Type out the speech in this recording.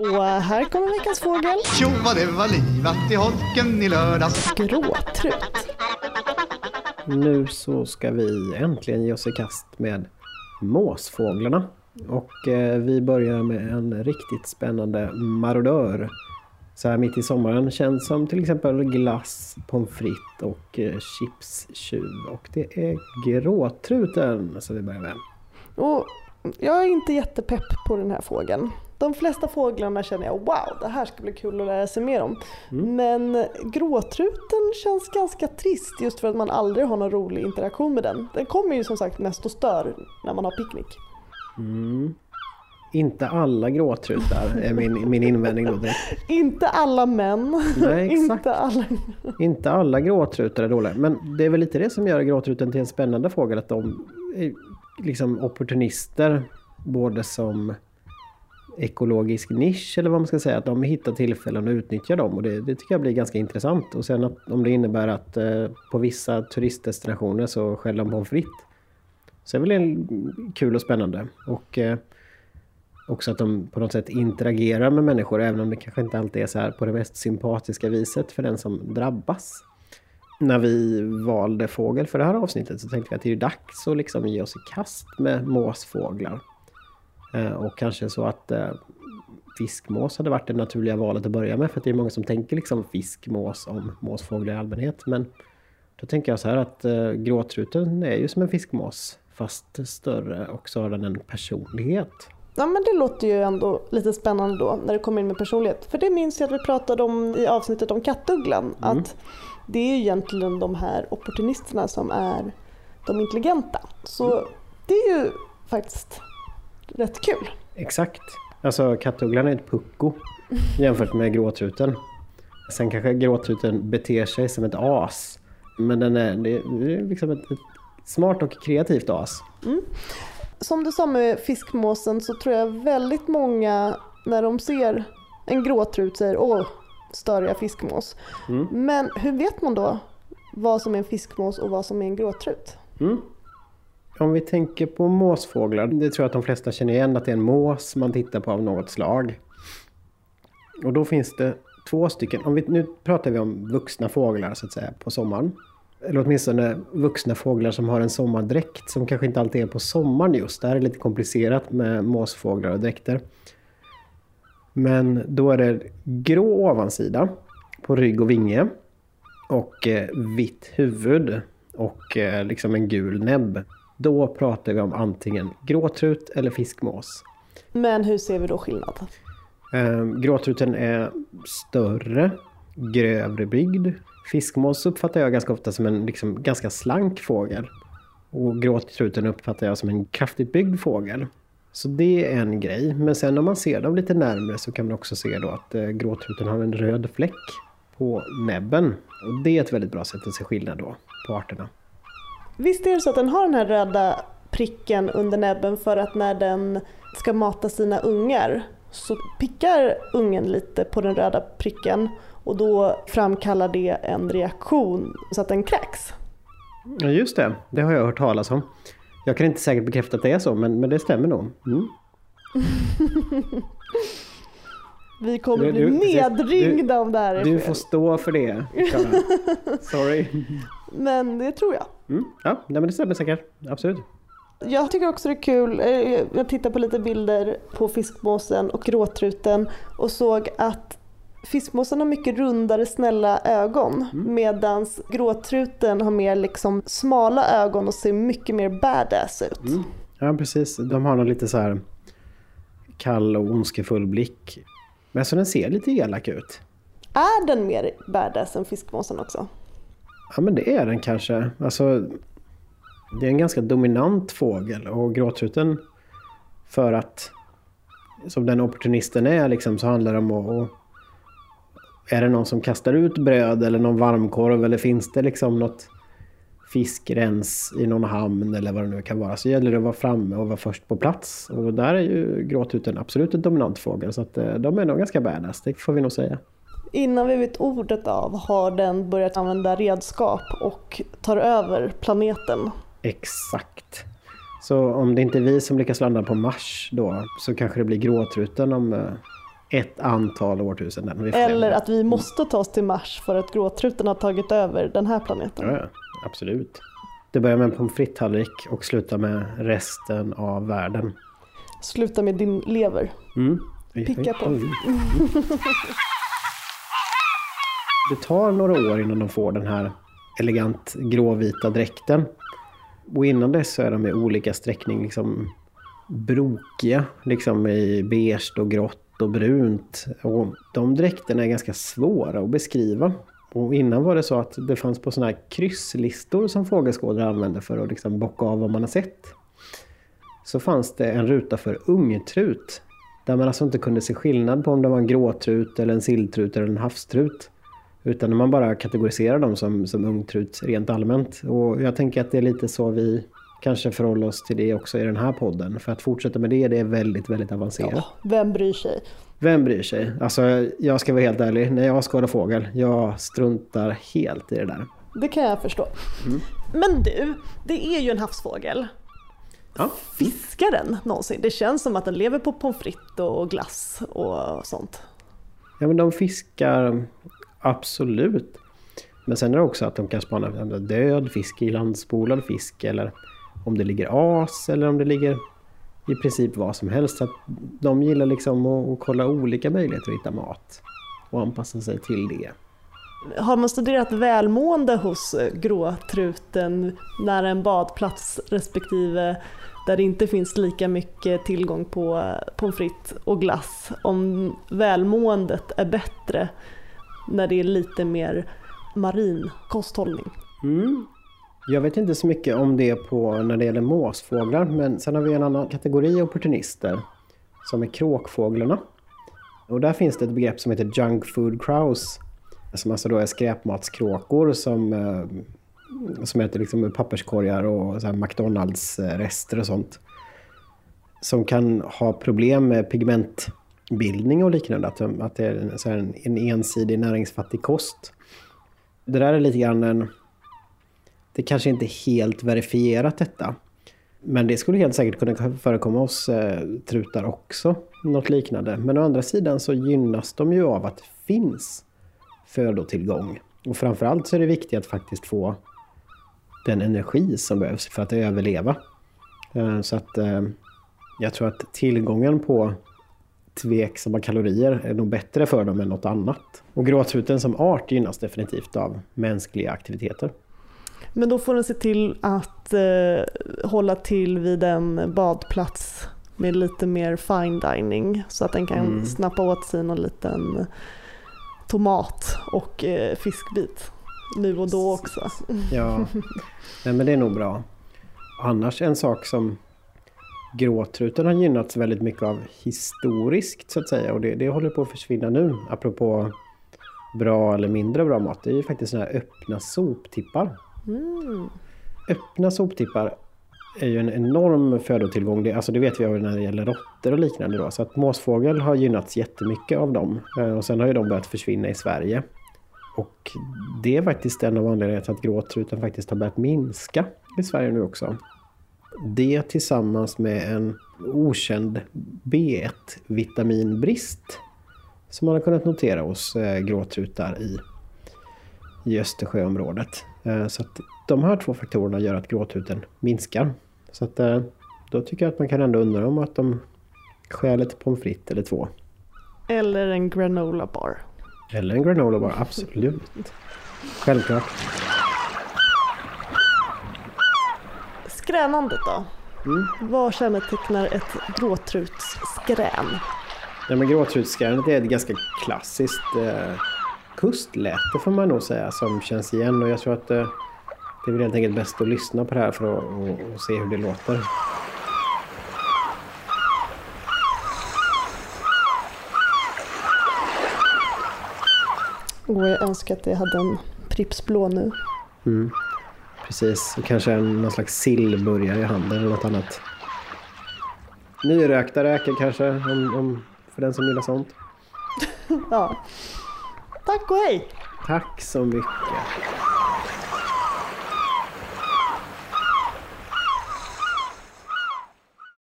Och här kommer veckans fågel. Tjo vad det var livat i holken i lördags. Gråtrut. Nu så ska vi äntligen ge oss i kast med måsfåglarna. Och eh, vi börjar med en riktigt spännande marodör. Så här mitt i sommaren känns som till exempel glass, pommes frites och eh, chipstjuv. Och det är gråtruten som vi börjar med. Och jag är inte jättepepp på den här fågeln. De flesta fåglarna känner jag wow, det här ska bli kul att lära sig mer om. Men gråtruten känns ganska trist just för att man aldrig har någon rolig interaktion med den. Den kommer ju som sagt mest och stör när man har picknick. Inte alla gråtrutar är min, min invändning då. Inte alla män. Nej, exakt. inte alla. Inte alla gråtrutar är dåliga, men det är väl lite det som gör gråtruten till en spännande fågel. Att de är liksom opportunister, både som ekologisk nisch eller vad man ska säga. Att de hittar tillfällen och utnyttjar dem och det, det tycker jag blir ganska intressant. Och sen att, om det innebär att eh, på vissa turistdestinationer så skäller de pommes frites. Så det är väl kul och spännande. Och eh, också att de på något sätt interagerar med människor även om det kanske inte alltid är så här på det mest sympatiska viset för den som drabbas. När vi valde fågel för det här avsnittet så tänkte vi att det är dags att liksom ge oss i kast med måsfåglar. Eh, och kanske så att eh, fiskmås hade varit det naturliga valet att börja med för det är många som tänker liksom fiskmås om måsfåglar i allmänhet. Men då tänker jag så här att eh, gråtruten är ju som en fiskmås fast större och så har den en personlighet. Ja men det låter ju ändå lite spännande då när det kommer in med personlighet. För det minns jag att vi pratade om i avsnittet om kattugglan. Att det är ju egentligen de här opportunisterna som är de intelligenta. Så det är ju faktiskt rätt kul. Exakt. Alltså kattugglan är ett pucko jämfört med gråtruten. Sen kanske gråtruten beter sig som ett as. Men den är, det är liksom ett, ett smart och kreativt as. Som du sa med fiskmåsen så tror jag väldigt många när de ser en gråtrut säger åh, störiga fiskmås. Men hur vet man då vad som är en fiskmås och vad som är en gråtrut? Om vi tänker på måsfåglar, det tror jag att de flesta känner igen att det är en mås man tittar på av något slag. Och då finns det två stycken, om vi, nu pratar vi om vuxna fåglar så att säga på sommaren. Eller åtminstone vuxna fåglar som har en sommardräkt som kanske inte alltid är på sommaren just. Det här är lite komplicerat med måsfåglar och dräkter. Men då är det grå ovansida på rygg och vinge och eh, vitt huvud och eh, liksom en gul näbb. Då pratar vi om antingen gråtrut eller fiskmås. Men hur ser vi då skillnad? Eh, gråtruten är större, grövre byggd. Fiskmås uppfattar jag ganska ofta som en liksom, ganska slank fågel. Och gråtruten uppfattar jag som en kraftigt byggd fågel. Så det är en grej. Men sen om man ser dem lite närmre så kan man också se då att eh, gråtruten har en röd fläck på näbben. Och det är ett väldigt bra sätt att se skillnad då på arterna. Visst är det så att den har den här röda pricken under näbben för att när den ska mata sina ungar så pickar ungen lite på den röda pricken och då framkallar det en reaktion så att den kräks. Ja just det, det har jag hört talas om. Jag kan inte säkert bekräfta att det är så men, men det stämmer nog. Mm. Vi kommer Du- bli du- nedringda du- om det här är Du fel. får stå för det. Sorry. Men det tror jag. Mm. Ja, nej, men det stämmer säkert. Absolut. Jag tycker också det är kul, eh, jag tittar på lite bilder på fiskmåsen och gråtruten och såg att fiskmåsen har mycket rundare snälla ögon medan gråtruten har mer liksom smala ögon och ser mycket mer badass ut. Ja, precis. De har någon lite så här kall och ondskefull blick. Men så den ser lite elak ut. Är den mer badass än fiskmåsen också? Ja, men det är den kanske. Alltså, det är en ganska dominant fågel och gråtruten för att som den opportunisten är liksom så handlar det om att är det någon som kastar ut bröd eller någon varmkorv eller finns det liksom något fiskrens i någon hamn eller vad det nu kan vara så gäller det att vara framme och vara först på plats. Och där är ju gråtruten absolut en dominant fågel så att eh, de är nog ganska badass, det får vi nog säga. Innan vi vet ordet av har den börjat använda redskap och tar över planeten. Exakt. Så om det inte är vi som lyckas landa på Mars då så kanske det blir gråtruten om, eh, ett antal årtusenden. Eller att vi måste ta oss till Mars för att gråtruten har tagit över den här planeten. Ja, absolut. Det börjar med en pommes frites-tallrik och slutar med resten av världen. Sluta med din lever. Mm. Picka på. Oj. Det tar några år innan de får den här elegant gråvita dräkten. Och innan dess så är de i olika sträckning liksom brokiga, liksom i beige och grått och brunt. Och de dräkterna är ganska svåra att beskriva. Och innan var det så att det fanns på sådana här krysslistor som fågelskådare använde för att liksom bocka av vad man har sett. Så fanns det en ruta för ungtrut. Där man alltså inte kunde se skillnad på om det var en gråtrut eller en silltrut eller en havstrut. Utan man bara kategoriserar dem som, som ungtrut rent allmänt. Och jag tänker att det är lite så vi kanske förhåller oss till det också i den här podden. För att fortsätta med det, det är väldigt, väldigt avancerat. Ja, vem bryr sig? Vem bryr sig? Alltså, jag ska vara helt ärlig. När jag skådar fågel, jag struntar helt i det där. Det kan jag förstå. Mm. Men du, det är ju en havsfågel. Ja. Fiskar den någonsin? Det känns som att den lever på pommes frites och glass och sånt. Ja, men de fiskar absolut. Men sen är det också att de kan spana efter död fisk, ilandspolad fisk eller om det ligger as eller om det ligger i princip vad som helst. Så att de gillar liksom att, att kolla olika möjligheter att hitta mat och anpassa sig till det. Har man studerat välmående hos gråtruten nära en badplats respektive där det inte finns lika mycket tillgång på pommes frites och glass, om välmåendet är bättre när det är lite mer marin kosthållning? Mm. Jag vet inte så mycket om det på när det gäller måsfåglar men sen har vi en annan kategori opportunister som är kråkfåglarna. Och där finns det ett begrepp som heter junk food crows som alltså då är skräpmatskråkor som, eh, som äter liksom papperskorgar och så McDonalds-rester eh, och sånt. Som kan ha problem med bildning och liknande, att, att det är en, så här en, en ensidig näringsfattig kost. Det där är lite grann en... Det kanske inte är helt verifierat detta. Men det skulle helt säkert kunna förekomma hos eh, trutar också, något liknande. Men å andra sidan så gynnas de ju av att det finns födotillgång. Och framförallt så är det viktigt att faktiskt få den energi som behövs för att överleva. Eh, Så att eh, jag tror att tillgången på tveksamma kalorier är nog bättre för dem än något annat. Och gråtruten som art gynnas definitivt av mänskliga aktiviteter. Men då får den se till att eh, hålla till vid en badplats med lite mer fine dining så att den kan Mm. snappa åt sig någon liten tomat och eh, fiskbit nu och då också. Ja, nej, men det är nog bra. Annars en sak som gråtruten har gynnats väldigt mycket av historiskt så att säga och det, det håller på att försvinna nu apropå bra eller mindre bra mat. Det är ju faktiskt sådana här öppna soptippar. Mm. Öppna soptippar är ju en enorm födotillgång. Det, alltså det vet vi av när det gäller råttor och liknande. Då. Så att måsfågel har gynnats jättemycket av dem. Eh, Och sen har ju de börjat försvinna i Sverige. Och det är faktiskt en av anledningarna till att gråtruten faktiskt har börjat minska i Sverige nu också. Det tillsammans med en okänd B1-vitaminbrist som man har kunnat notera hos eh, gråtrutar i, i Östersjöområdet. Eh, Så att de här två faktorerna gör att gråtruten minskar. Så att eh, då tycker jag att man kan ändå undra om att de stjäl ett pommes frites eller två. Eller en granola bar. Eller en granola bar, absolut. Självklart. Skränandet då? Vad kännetecknar ett gråtrutsskrän? Ja, men gråtrutskärnet är ett ganska klassiskt eh, kustläte får man nog säga som känns igen och jag tror att eh, det är väl helt enkelt bäst att lyssna på det här för att och, och se hur det låter. Och jag önskar att jag hade en Pripps blå nu. Precis, och kanske en, någon slags sillburgare i handen eller något annat. Nyrökta räkor kanske, om, om, för den som gillar sånt. Ja. Tack och hej! Tack så mycket.